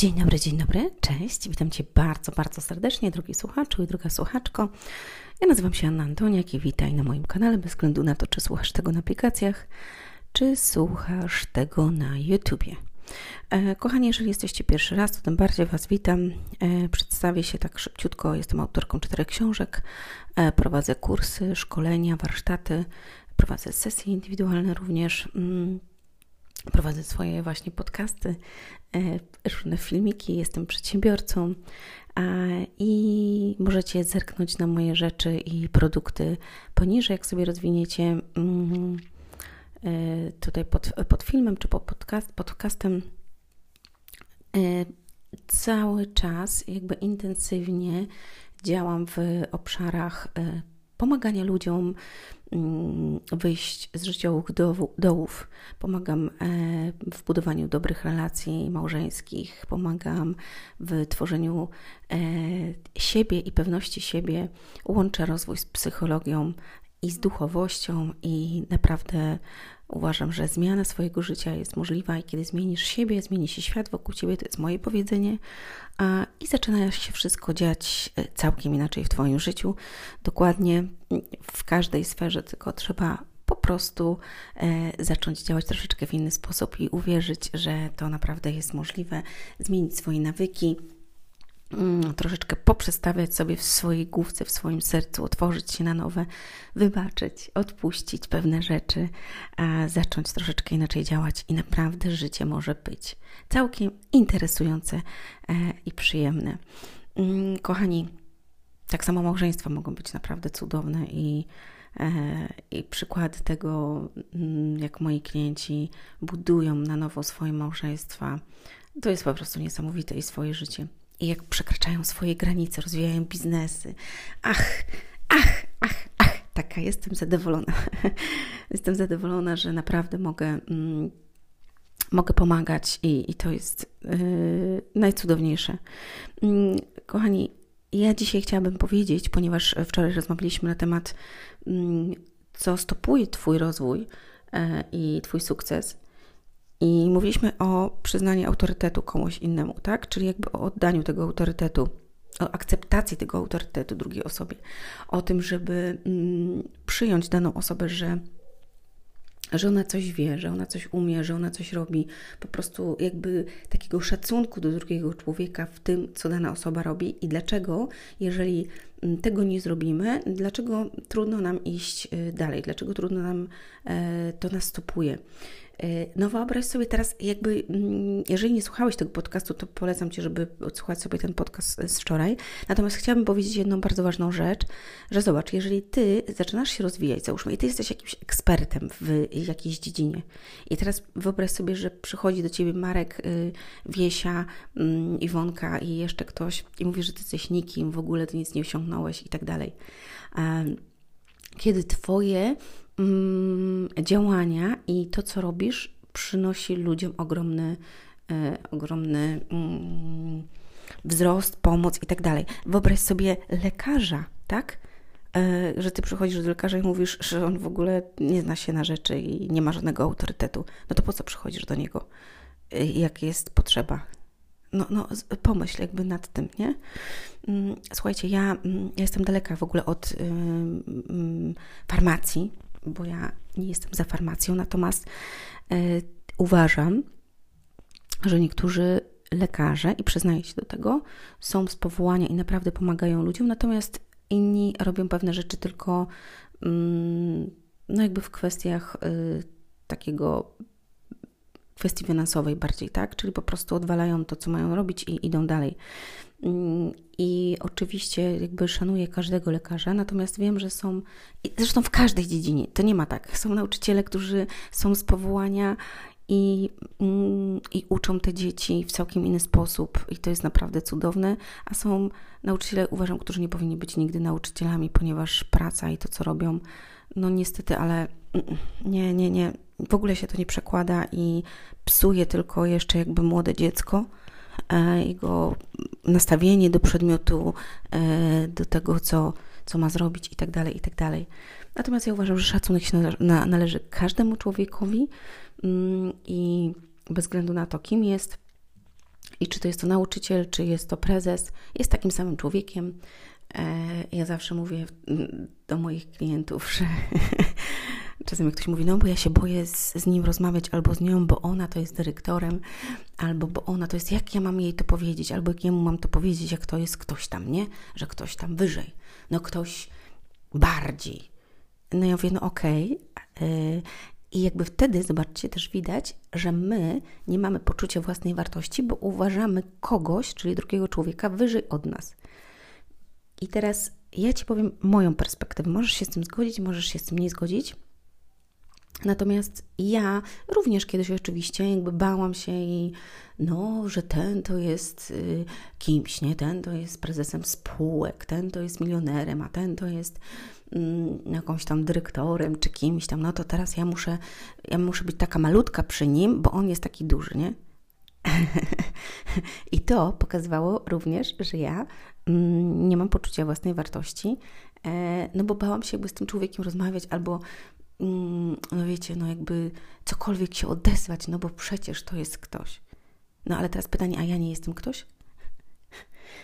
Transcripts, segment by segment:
Dzień dobry, dzień dobry, cześć. Witam Cię bardzo, bardzo serdecznie, drogi słuchaczu i droga słuchaczko. Ja nazywam się Anna Antoniak i witaj na moim kanale, bez względu na to, czy słuchasz tego na aplikacjach, czy słuchasz tego na YouTubie. E, kochani, jeżeli jesteście pierwszy raz, to tym bardziej Was witam. E, przedstawię się tak szybciutko. Jestem autorką czterech książek. E, prowadzę kursy, szkolenia, warsztaty. Prowadzę sesje indywidualne również. Mm, prowadzę swoje właśnie podcasty, różne filmiki. Jestem przedsiębiorcą i możecie zerknąć na moje rzeczy i produkty poniżej, jak sobie rozwiniecie mm, tutaj pod, pod filmem czy pod podcast, podcastem E, cały czas jakby intensywnie działam w obszarach e, pomagania ludziom wyjść z życiowych dołów. Pomagam e, w budowaniu dobrych relacji małżeńskich, pomagam w tworzeniu siebie i pewności siebie, łączę rozwój z psychologią i z duchowością i naprawdę Uważam, że zmiana swojego życia jest możliwa i kiedy zmienisz siebie, zmieni się świat wokół ciebie, to jest moje powiedzenie, a, i zaczyna się wszystko dziać e, całkiem inaczej w Twoim życiu. Dokładnie w każdej sferze, tylko trzeba po prostu e, zacząć działać troszeczkę w inny sposób i uwierzyć, że to naprawdę jest możliwe, zmienić swoje nawyki Mm, troszeczkę poprzestawiać sobie w swojej główce, w swoim sercu, otworzyć się na nowe, wybaczyć, odpuścić pewne rzeczy, a zacząć troszeczkę inaczej działać i naprawdę życie może być całkiem interesujące e, i przyjemne. Mm, kochani, tak samo małżeństwa mogą być naprawdę cudowne i, e, i przykłady tego, mm, jak moi klienci budują na nowo swoje małżeństwa, to jest po prostu niesamowite i swoje życie i jak przekraczają swoje granice, rozwijają biznesy. Ach, ach, ach, ach, taka jestem zadowolona. jestem zadowolona, że naprawdę mogę, mm, mogę pomagać i, i to jest yy, najcudowniejsze. Yy, kochani, ja dzisiaj chciałabym powiedzieć, ponieważ wczoraj rozmawialiśmy na temat, yy, co stopuje Twój rozwój e, i Twój sukces. I mówiliśmy o przyznaniu autorytetu komuś innemu, tak? Czyli jakby o oddaniu tego autorytetu, o akceptacji tego autorytetu drugiej osobie, o tym, żeby mm, przyjąć daną osobę, że że ona coś wie, że ona coś umie, że ona coś robi, po prostu jakby takiego szacunku do drugiego człowieka w tym, co dana osoba robi i dlaczego, jeżeli mm, tego nie zrobimy, dlaczego trudno nam iść y, dalej, dlaczego trudno nam e, to nas stopuje. E, no wyobraź sobie teraz, jakby, mm, jeżeli nie słuchałeś tego podcastu, to polecam Ci, żeby odsłuchać sobie ten podcast z wczoraj. Natomiast chciałabym powiedzieć jedną bardzo ważną rzecz, że zobacz, jeżeli Ty zaczynasz się rozwijać, załóżmy, i Ty jesteś jakimś ekspertem w jakiejś dziedzinie i teraz wyobraź sobie, że przychodzi do Ciebie Marek, y, Wiesia, mm, Iwonka i jeszcze ktoś i mówi, że Ty jesteś nikim, w ogóle Ty nic nie osiągnąłeś i tak dalej. Kiedy Twoje mm, działania i to, co robisz, przynosi ludziom ogromny, e, ogromny mm, wzrost, pomoc i tak dalej. Wyobraź sobie lekarza, tak? E, że ty przychodzisz do lekarza i mówisz, że on w ogóle nie zna się na rzeczy i nie ma żadnego autorytetu. No to po co przychodzisz do niego? E, jak jest potrzeba? No, no pomyśl jakby nad tym, nie? Mm, słuchajcie, ja, ja jestem daleka w ogóle od farmacji, bo ja nie jestem za farmacją, natomiast e, uważam, że niektórzy lekarze, i przyznaję się do tego, są z powołania i naprawdę pomagają ludziom, natomiast inni robią pewne rzeczy tylko mm, no jakby w kwestiach y, takiego kwestii finansowej bardziej, tak? Czyli po prostu odwalają to, co mają robić i idą dalej. I oczywiście jakby szanuję każdego lekarza, natomiast wiem, że są, zresztą w każdej dziedzinie, to nie ma tak. Są nauczyciele, którzy są z powołania i, mm, i uczą te dzieci w całkiem inny sposób, i to jest naprawdę cudowne. A są nauczyciele, uważam, którzy nie powinni być nigdy nauczycielami, ponieważ praca i to, co robią, no niestety, ale nie, nie, nie, w ogóle się to nie przekłada i psuje tylko jeszcze jakby młode dziecko jego nastawienie do przedmiotu, e, do tego, co, co ma zrobić i tak dalej, i tak. Natomiast ja uważam, że szacunek się należy każdemu człowiekowi mm, i bez względu na to, kim jest I czy to jest to nauczyciel, czy jest to prezes, jest takim samym człowiekiem. E, ja zawsze mówię do moich klientów, że czasem jak ktoś mówi, no bo ja się boję z, z, nim rozmawiać albo z nią, bo ona to jest dyrektorem, albo bo ona to jest, jak ja mam jej to powiedzieć, albo jak jemu mam to powiedzieć, jak to jest ktoś tam, nie? Że ktoś tam wyżej, no ktoś bardziej. No ja mówię, no okej. Okay. I jakby wtedy, zobaczcie, też widać, że my nie mamy poczucia własnej wartości, bo uważamy kogoś, czyli drugiego człowieka, wyżej od nas. I teraz ja Ci powiem moją perspektywę. Możesz się z tym zgodzić, możesz się z tym nie zgodzić. Natomiast ja również kiedyś oczywiście jakby bałam się i no, że ten to jest y, kimś, nie? Ten to jest prezesem spółek, ten to jest milionerem, a ten to jest mm, jakąś tam dyrektorem czy kimś tam. No to teraz ja muszę, ja muszę być taka malutka przy nim, bo on jest taki duży, nie? I to pokazywało również, że ja mm, nie mam poczucia własnej wartości, e, no bo bałam się jakby z tym człowiekiem rozmawiać albo no wiecie, no jakby cokolwiek się odezwać, no bo przecież to jest ktoś. No ale teraz pytanie, a ja nie jestem ktoś?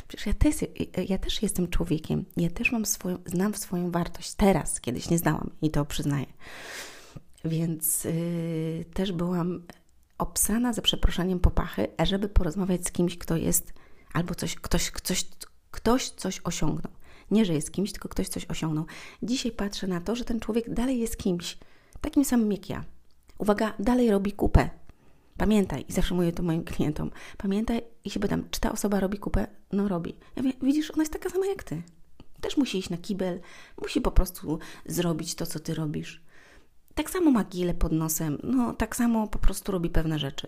Przecież ja też, ja też jestem człowiekiem, ja też mam swoją, znam swoją wartość teraz, kiedyś nie znałam i to przyznaję. Więc yy, też byłam obsrana za przeproszeniem popachy, żeby porozmawiać z kimś, kto jest albo coś, ktoś, ktoś, ktoś coś osiągnął. Nie, że jest kimś, tylko ktoś coś osiągnął. Dzisiaj patrzę na to, że ten człowiek dalej jest kimś, takim samym jak ja. Uwaga, dalej robi kupę. Pamiętaj, i zawsze mówię to moim klientom, pamiętaj i się pytam, czy ta osoba robi kupę? No robi. Ja mówię, widzisz, ona jest taka sama jak ty. Też musi iść na kibel, musi po prostu zrobić to, co ty robisz. Tak samo ma gile pod nosem, no tak samo po prostu robi pewne rzeczy.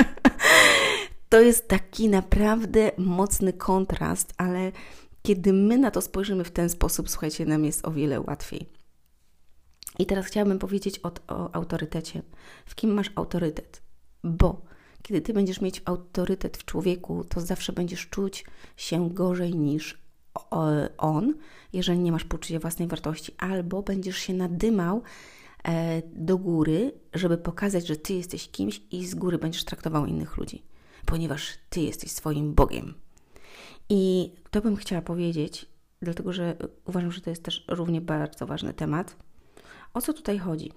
to jest taki naprawdę mocny kontrast, ale kiedy my na to spojrzymy w ten sposób, słuchajcie, nam jest o wiele łatwiej. I teraz chciałabym powiedzieć o, o autorytecie. W kim masz autorytet? Bo kiedy ty będziesz mieć autorytet w człowieku, to zawsze będziesz czuć się gorzej niż on, jeżeli nie masz poczucia własnej wartości, albo będziesz się nadymał e, do góry, żeby pokazać, że ty jesteś kimś i z góry będziesz traktował innych ludzi, ponieważ ty jesteś swoim Bogiem. I to bym chciała powiedzieć, dlatego że uważam, że to jest też równie bardzo ważny temat. O co tutaj chodzi?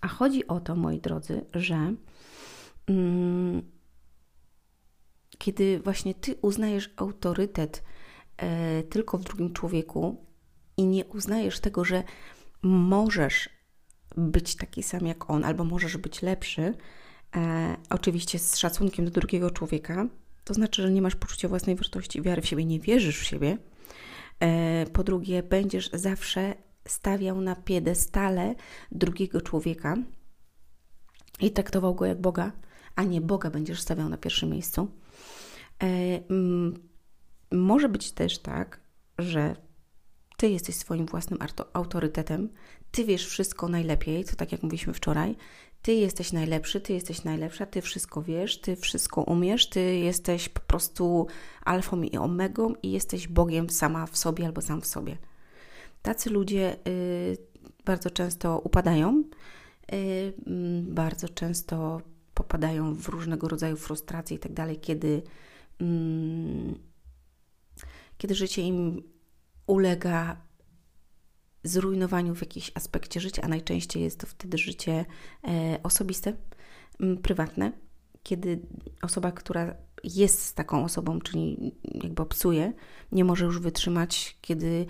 A chodzi o to, moi drodzy, że mm, kiedy właśnie ty uznajesz autorytet e, tylko w drugim człowieku i nie uznajesz tego, że możesz być taki sam jak on, albo możesz być lepszy, e, oczywiście z szacunkiem do drugiego człowieka, to znaczy, że nie masz poczucia własnej wartości, wiary w siebie, nie wierzysz w siebie. E, po drugie, będziesz zawsze stawiał na piedestale drugiego człowieka i traktował go jak Boga, a nie Boga będziesz stawiał na pierwszym miejscu. E, może być też tak, że ty jesteś swoim własnym autorytetem, ty wiesz wszystko najlepiej, to tak jak mówiliśmy wczoraj, ty jesteś najlepszy, ty jesteś najlepsza, ty wszystko wiesz, ty wszystko umiesz, ty jesteś po prostu alfą i omegą i jesteś Bogiem sama w sobie albo sam w sobie. Tacy ludzie y, bardzo często upadają, y, mm, bardzo często popadają w różnego rodzaju frustracje i tak dalej, kiedy, y, kiedy życie im ulega zrujnowaniu w jakimś aspekcie życia, a najczęściej jest to wtedy życie e, osobiste, prywatne, kiedy osoba, która jest z taką osobą, czyli jakby obsuje, nie może już wytrzymać, kiedy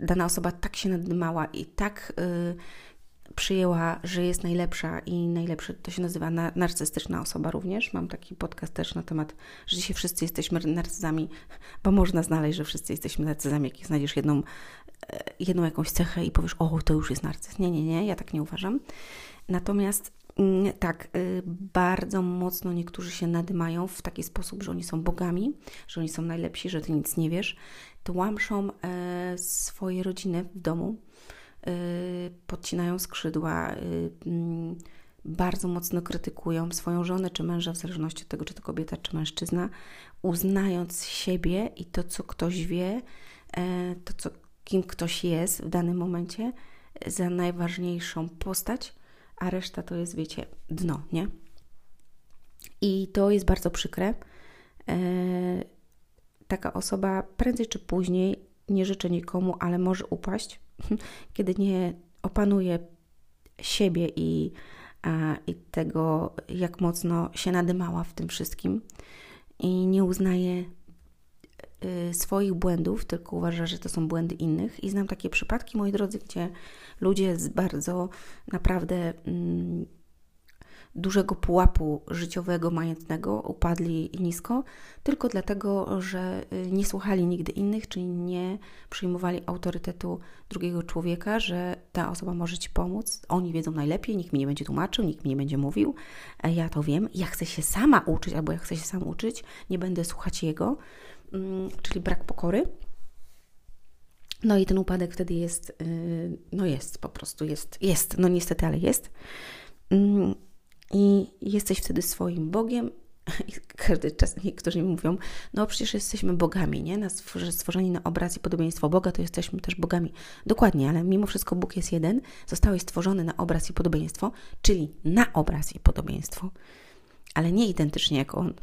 dana osoba tak się nadymała i tak y, przyjęła, że jest najlepsza i najlepszy, to się nazywa na, narcystyczna osoba również. Mam taki podcast też na temat, że dzisiaj wszyscy jesteśmy narcyzami, bo można znaleźć, że wszyscy jesteśmy narcyzami, jak znajdziesz jedną jedną jakąś cechę i powiesz, o, to już jest narcyz. Nie, nie, nie, ja tak nie uważam. Natomiast mm, tak, y, bardzo mocno niektórzy się nadymają w taki sposób, że oni są bogami, że oni są najlepsi, że ty nic nie wiesz. Tłamszą e, swoje rodziny w domu, e, podcinają skrzydła, mm, bardzo mocno krytykują swoją żonę czy męża, w zależności od tego, czy to kobieta, czy mężczyzna, uznając siebie i to, co ktoś wie, to, co kim ktoś jest w danym momencie, za najważniejszą postać, a reszta to jest, wiecie, dno, nie? I to jest bardzo przykre. E, taka osoba prędzej czy później, nie życzę nikomu, ale może upaść, kiedy nie opanuje siebie i, a, i tego, jak mocno się nadymała w tym wszystkim i nie uznaje swoich błędów, tylko uważa, że to są błędy innych. I znam takie przypadki, moi drodzy, gdzie ludzie z bardzo naprawdę mm, dużego pułapu życiowego, majątnego upadli nisko, tylko dlatego, że y, nie słuchali nigdy innych, czyli nie przyjmowali autorytetu drugiego człowieka, że ta osoba może Ci pomóc, oni wiedzą najlepiej, nikt mi nie będzie tłumaczył, nikt mi nie będzie mówił, ja to wiem, ja chcę się sama uczyć, albo ja chcę się sam uczyć, nie będę słuchać jego, czyli brak pokory. No i ten upadek wtedy jest, y, no jest po prostu, jest, jest, no niestety, ale jest. Mm, i jesteś wtedy swoim Bogiem. I każdy czas niektórzy mi mówią, no przecież jesteśmy bogami, nie? Na stworzeni na obraz i podobieństwo Boga, to jesteśmy też bogami. Dokładnie, ale mimo wszystko Bóg jest jeden, zostałeś stworzony na obraz i podobieństwo, czyli na obraz i podobieństwo, ale nie identycznie jak On.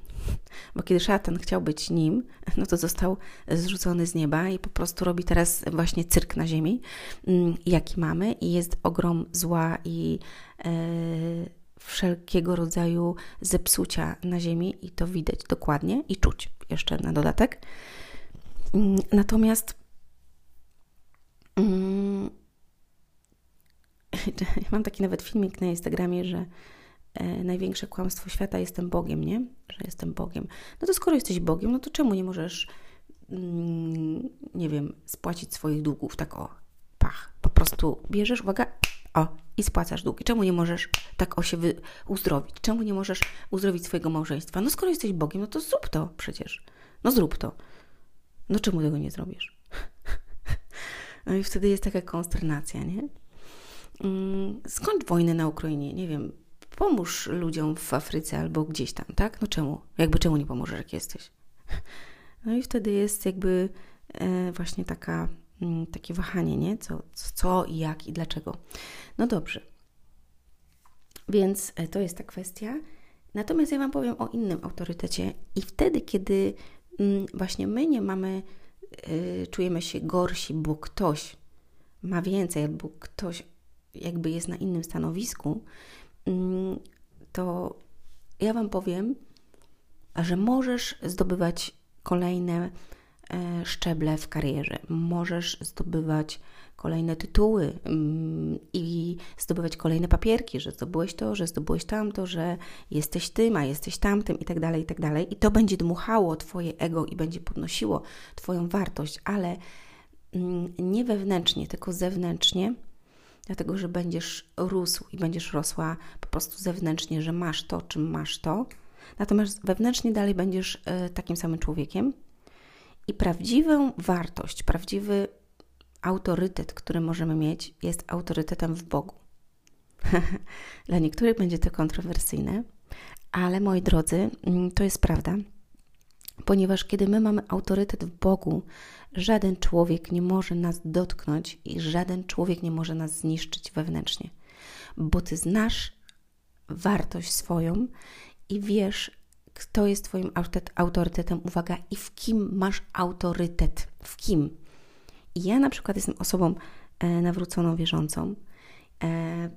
Bo kiedy szatan chciał być nim, no to został zrzucony z nieba i po prostu robi teraz właśnie cyrk na ziemi, mm, jaki mamy i jest ogrom zła i... Yy, wszelkiego rodzaju zepsucia na ziemi i to widać dokładnie i czuć jeszcze na dodatek. Mm, natomiast mm, mam taki nawet filmik na Instagramie, że największe kłamstwo świata jestem Bogiem, nie? Że jestem Bogiem. No to skoro jesteś Bogiem, no to czemu nie możesz, mm, nie wiem, spłacić swoich długów tak o, pach. Po prostu bierzesz, uwaga, o, i spłacasz długi. Czemu nie możesz tak o się uzdrowić? Czemu nie możesz uzdrowić swojego małżeństwa? No skoro jesteś Bogiem, no to zrób to przecież. No zrób to. No czemu tego nie zrobisz? no i wtedy jest taka konsternacja, nie? Mm, skończ wojnę na Ukrainie, nie wiem, pomóż ludziom w Afryce albo gdzieś tam, tak? No czemu? Jakby czemu nie pomożesz, jak jesteś? No i wtedy jest jakby e, właśnie taka Mm, takie wahanie, nie? Co, co i jak i dlaczego. No dobrze. Więc e, to jest ta kwestia. Natomiast ja Wam powiem o innym autorytecie, i wtedy, kiedy mm, właśnie my nie mamy, yy, czujemy się gorsi, bo ktoś ma więcej, albo ktoś jakby jest na innym stanowisku, to ja Wam powiem, że możesz zdobywać kolejne E, szczeble w karierze. Możesz zdobywać kolejne tytuły mm, i zdobywać kolejne papierki, że zdobyłeś to, że zdobyłeś tamto, że jesteś tym, a jesteś tamtym i tak dalej, i tak dalej. I to będzie dmuchało Twoje ego i będzie podnosiło Twoją wartość, ale mm, nie wewnętrznie, tylko zewnętrznie, dlatego że będziesz rósł i będziesz rosła po prostu zewnętrznie, że masz to, czym masz to. Natomiast wewnętrznie dalej będziesz e, takim samym człowiekiem, i prawdziwą wartość, prawdziwy autorytet, który możemy mieć, jest autorytetem w Bogu. Dla niektórych będzie to kontrowersyjne, ale moi drodzy, mm, to jest prawda, ponieważ kiedy my mamy autorytet w Bogu, żaden człowiek nie może nas dotknąć i żaden człowiek nie może nas zniszczyć wewnętrznie, bo ty znasz wartość swoją i wiesz, kto jest Twoim autorytetem, uwaga, i w kim masz autorytet, w kim. Ja na przykład jestem osobą e, nawróconą, wierzącą, e,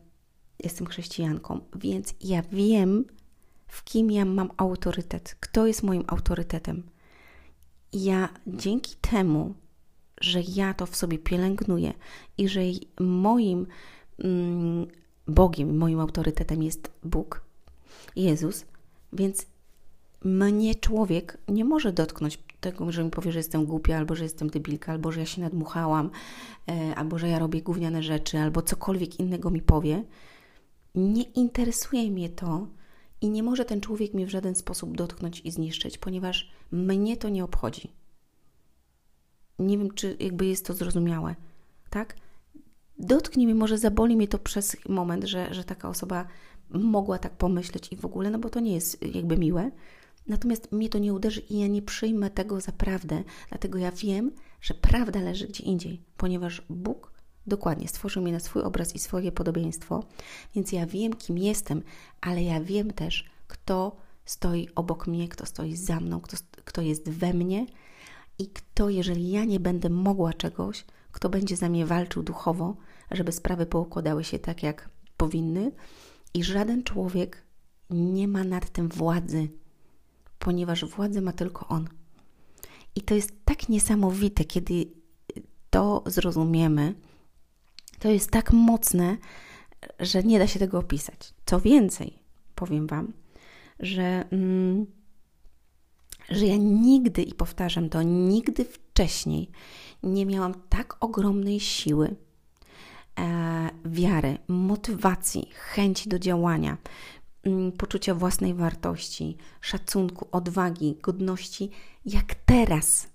jestem chrześcijanką, więc ja wiem, w kim ja mam autorytet, kto jest moim autorytetem. Ja dzięki temu, że ja to w sobie pielęgnuję i że moim mm, Bogiem, moim autorytetem jest Bóg, Jezus, więc mnie człowiek nie może dotknąć tego, że mi powie, że jestem głupia, albo że jestem debilka, albo że ja się nadmuchałam, e, albo że ja robię gówniane rzeczy, albo cokolwiek innego mi powie. Nie interesuje mnie to i nie może ten człowiek mnie w żaden sposób dotknąć i zniszczyć, ponieważ mnie to nie obchodzi. Nie wiem, czy jakby jest to zrozumiałe, tak? Dotknie mnie, może zaboli mnie to przez moment, że, że taka osoba mogła tak pomyśleć i w ogóle, no bo to nie jest jakby miłe, Natomiast mnie to nie uderzy i ja nie przyjmę tego za prawdę, dlatego ja wiem, że prawda leży gdzie indziej, ponieważ Bóg dokładnie stworzył mnie na swój obraz i swoje podobieństwo, więc ja wiem, kim jestem, ale ja wiem też, kto stoi obok mnie, kto stoi za mną, kto, kto jest we mnie i kto, jeżeli ja nie będę mogła czegoś, kto będzie za mnie walczył duchowo, żeby sprawy poukładały się tak, jak powinny. I żaden człowiek nie ma nad tym władzy, ponieważ władzę ma tylko on. I to jest tak niesamowite, kiedy to zrozumiemy. To jest tak mocne, że nie da się tego opisać. Co więcej, powiem Wam, że, mm, że ja nigdy, i powtarzam to, nigdy wcześniej nie miałam tak ogromnej siły, e, wiary, motywacji, chęci do działania, mm, poczucia własnej wartości, szacunku, odwagi, godności, jak teraz.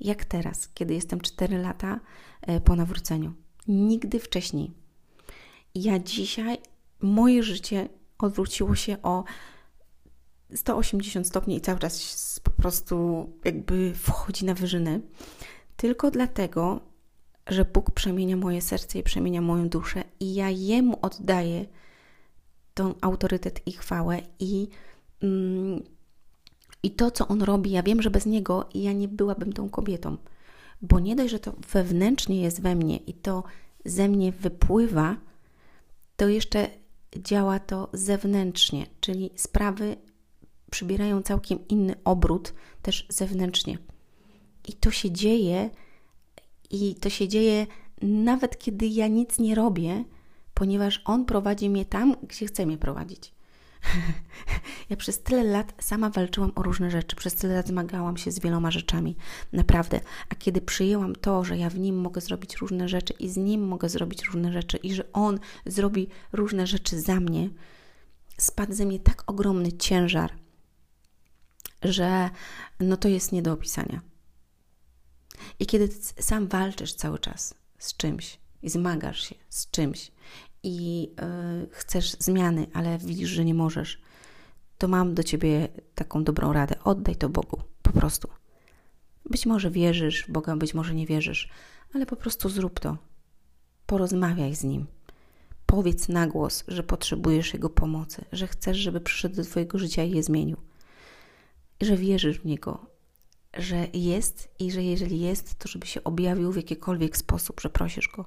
Jak teraz, kiedy jestem 4 lata e, po nawróceniu. Nigdy wcześniej. Ja dzisiaj, moje życie odwróciło się o 180 stopni i cały czas po prostu jakby wchodzi na wyżyny. Tylko dlatego, że Bóg przemienia moje serce i przemienia moją duszę i ja Jemu oddaję tą autorytet i chwałę i, mm, i to, co On robi. Ja wiem, że bez Niego ja nie byłabym tą kobietą, bo nie dość, że to wewnętrznie jest we mnie i to ze mnie wypływa, to jeszcze działa to zewnętrznie, czyli sprawy przybierają całkiem inny obrót też zewnętrznie. I to się dzieje, i to się dzieje nawet kiedy ja nic nie robię, ponieważ On prowadzi mnie tam, gdzie chce mnie prowadzić. ja przez tyle lat sama walczyłam o różne rzeczy, przez tyle lat zmagałam się z wieloma rzeczami, naprawdę. A kiedy przyjęłam to, że ja w nim mogę zrobić różne rzeczy i z nim mogę zrobić różne rzeczy, i że on zrobi różne rzeczy za mnie, spadł ze mnie tak ogromny ciężar, że no to jest nie do opisania. I kiedy sam walczysz cały czas z czymś i zmagasz się z czymś i yy, chcesz zmiany, ale widzisz, że nie możesz, to mam do ciebie taką dobrą radę. Oddaj to Bogu, po prostu. Być może wierzysz w Boga, być może nie wierzysz, ale po prostu zrób to. Porozmawiaj z Nim. Powiedz na głos, że potrzebujesz Jego pomocy, że chcesz, żeby przyszedł do Twojego życia i je zmienił że wierzysz w Niego, że jest i że jeżeli jest, to żeby się objawił w jakikolwiek sposób, że prosisz Go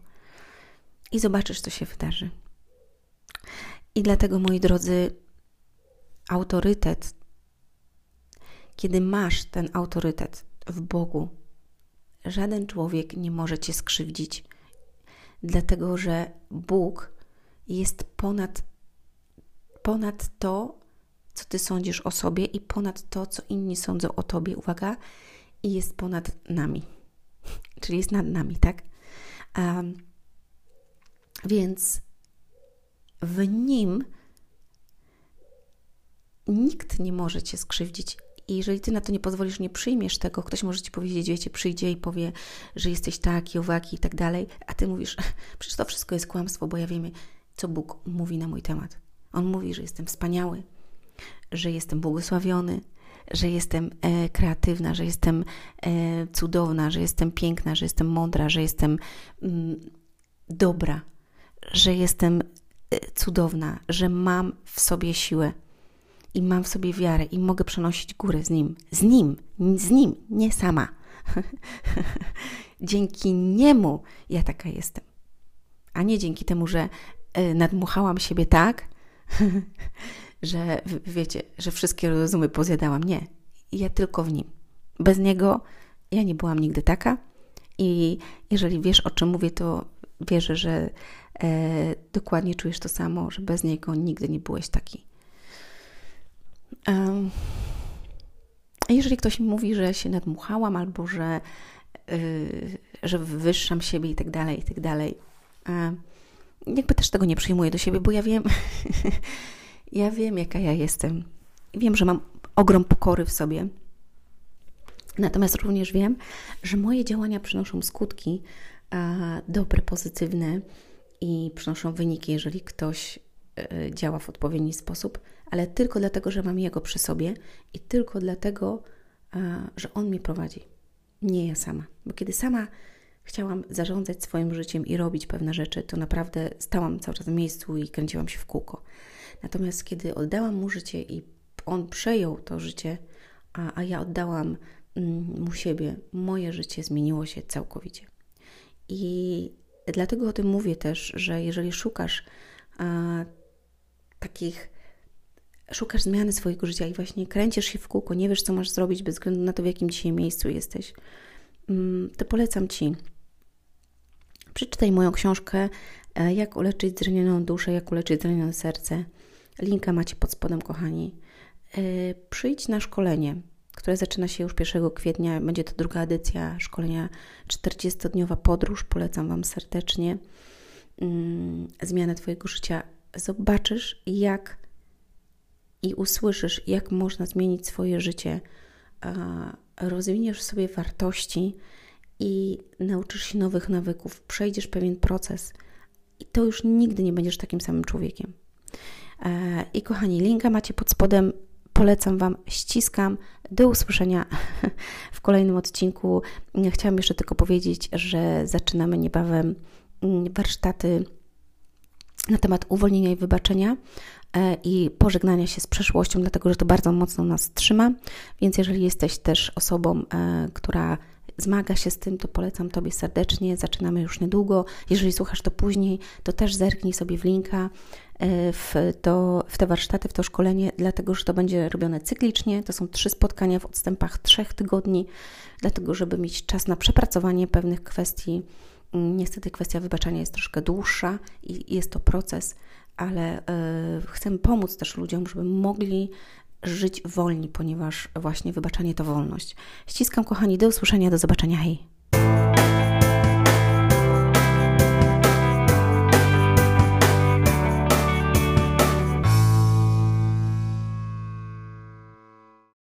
i zobaczysz, co się wydarzy. I dlatego, moi drodzy, autorytet, kiedy masz ten autorytet w Bogu, żaden człowiek nie może cię skrzywdzić, dlatego że Bóg jest ponad, ponad to, co ty sądzisz o sobie i ponad to, co inni sądzą o tobie. Uwaga, i jest ponad nami, czyli jest nad nami, tak? Um, więc w nim nikt nie może cię skrzywdzić. I jeżeli ty na to nie pozwolisz, nie przyjmiesz tego, ktoś może ci powiedzieć, wiecie, przyjdzie i powie, że jesteś taki, owaki i tak dalej, a ty mówisz, przecież to wszystko jest kłamstwo, bo ja wiem, co Bóg mówi na mój temat. On mówi, że jestem wspaniały, że jestem błogosławiony, że jestem e, kreatywna, że jestem e, cudowna, że jestem piękna, że jestem mądra, że jestem mm, dobra, że jestem e, cudowna, że mam w sobie siłę i mam w sobie wiarę i mogę przenosić górę z nim. Z nim, z nim, nie sama. dzięki niemu ja taka jestem. A nie dzięki temu, że e, nadmuchałam siebie tak, że wiecie, że wszystkie rozumy pozjadałam. Nie. Ja tylko w nim. Bez niego ja nie byłam nigdy taka. I jeżeli wiesz, o czym mówię, to wierzę, że dokładnie czujesz to samo, że bez niego nigdy nie byłeś taki. Jeżeli ktoś mi mówi, że się nadmuchałam albo że, yy, że wywyższam siebie i tak dalej, i tak dalej, yy, jakby też tego nie przyjmuję do siebie, bo ja wiem, Ja wiem, jaka ja jestem. Wiem, że mam ogrom pokory w sobie. Natomiast również wiem, że moje działania przynoszą skutki a, dobre, pozytywne i przynoszą wyniki, jeżeli ktoś y, działa w odpowiedni sposób, ale tylko dlatego, że mam Jego przy sobie i tylko dlatego, a, że On mnie prowadzi. Nie ja sama. Bo kiedy sama chciałam zarządzać swoim życiem i robić pewne rzeczy, to naprawdę stałam cały czas w miejscu i kręciłam się w kółko. Natomiast kiedy oddałam mu życie i on przejął to życie, a, a ja oddałam mm, mu siebie, moje życie zmieniło się całkowicie. I dlatego o tym mówię też, że jeżeli szukasz a, takich, szukasz zmiany swojego życia i właśnie kręcisz się w kółko, nie wiesz, co masz zrobić bez względu na to, w jakim dzisiaj miejscu jesteś, mm, to polecam Ci. Przeczytaj moją książkę e, Jak uleczyć zranioną duszę, jak uleczyć zranione serce. Linka macie pod spodem, kochani. E, przyjdź na szkolenie, które zaczyna się już 1 kwietnia. Będzie to druga edycja szkolenia 40-dniowa podróż. Polecam Wam serdecznie. Mm, zmianę Twojego życia. Zobaczysz, jak i usłyszysz, jak można zmienić swoje życie. Rozwiniesz sobie wartości i nauczysz się nowych nawyków, przejdziesz pewien proces i to już nigdy nie będziesz takim samym człowiekiem. E, I kochani, linka macie pod spodem. Polecam Wam, ściskam. Do usłyszenia w kolejnym odcinku. Chciałam jeszcze tylko powiedzieć, że zaczynamy niebawem mm, warsztaty na temat uwolnienia i wybaczenia e, i pożegnania się z przeszłością, dlatego że to bardzo mocno nas trzyma. Więc jeżeli jesteś też osobą, e, która zmaga się z tym, to polecam Tobie serdecznie. Zaczynamy już niedługo. Jeżeli słuchasz to później, to też zerknij sobie w linka e, w, to, w te warsztaty, w to szkolenie, dlatego że to będzie robione cyklicznie. To są trzy spotkania w odstępach trzech tygodni, dlatego żeby mieć czas na przepracowanie pewnych kwestii. Niestety kwestia wybaczania jest troszkę dłuższa i jest to proces, ale y, chcę pomóc też ludziom, żeby mogli żyć wolni, ponieważ właśnie wybaczanie to wolność. Ściskam, kochani, do usłyszenia, do zobaczenia, hej!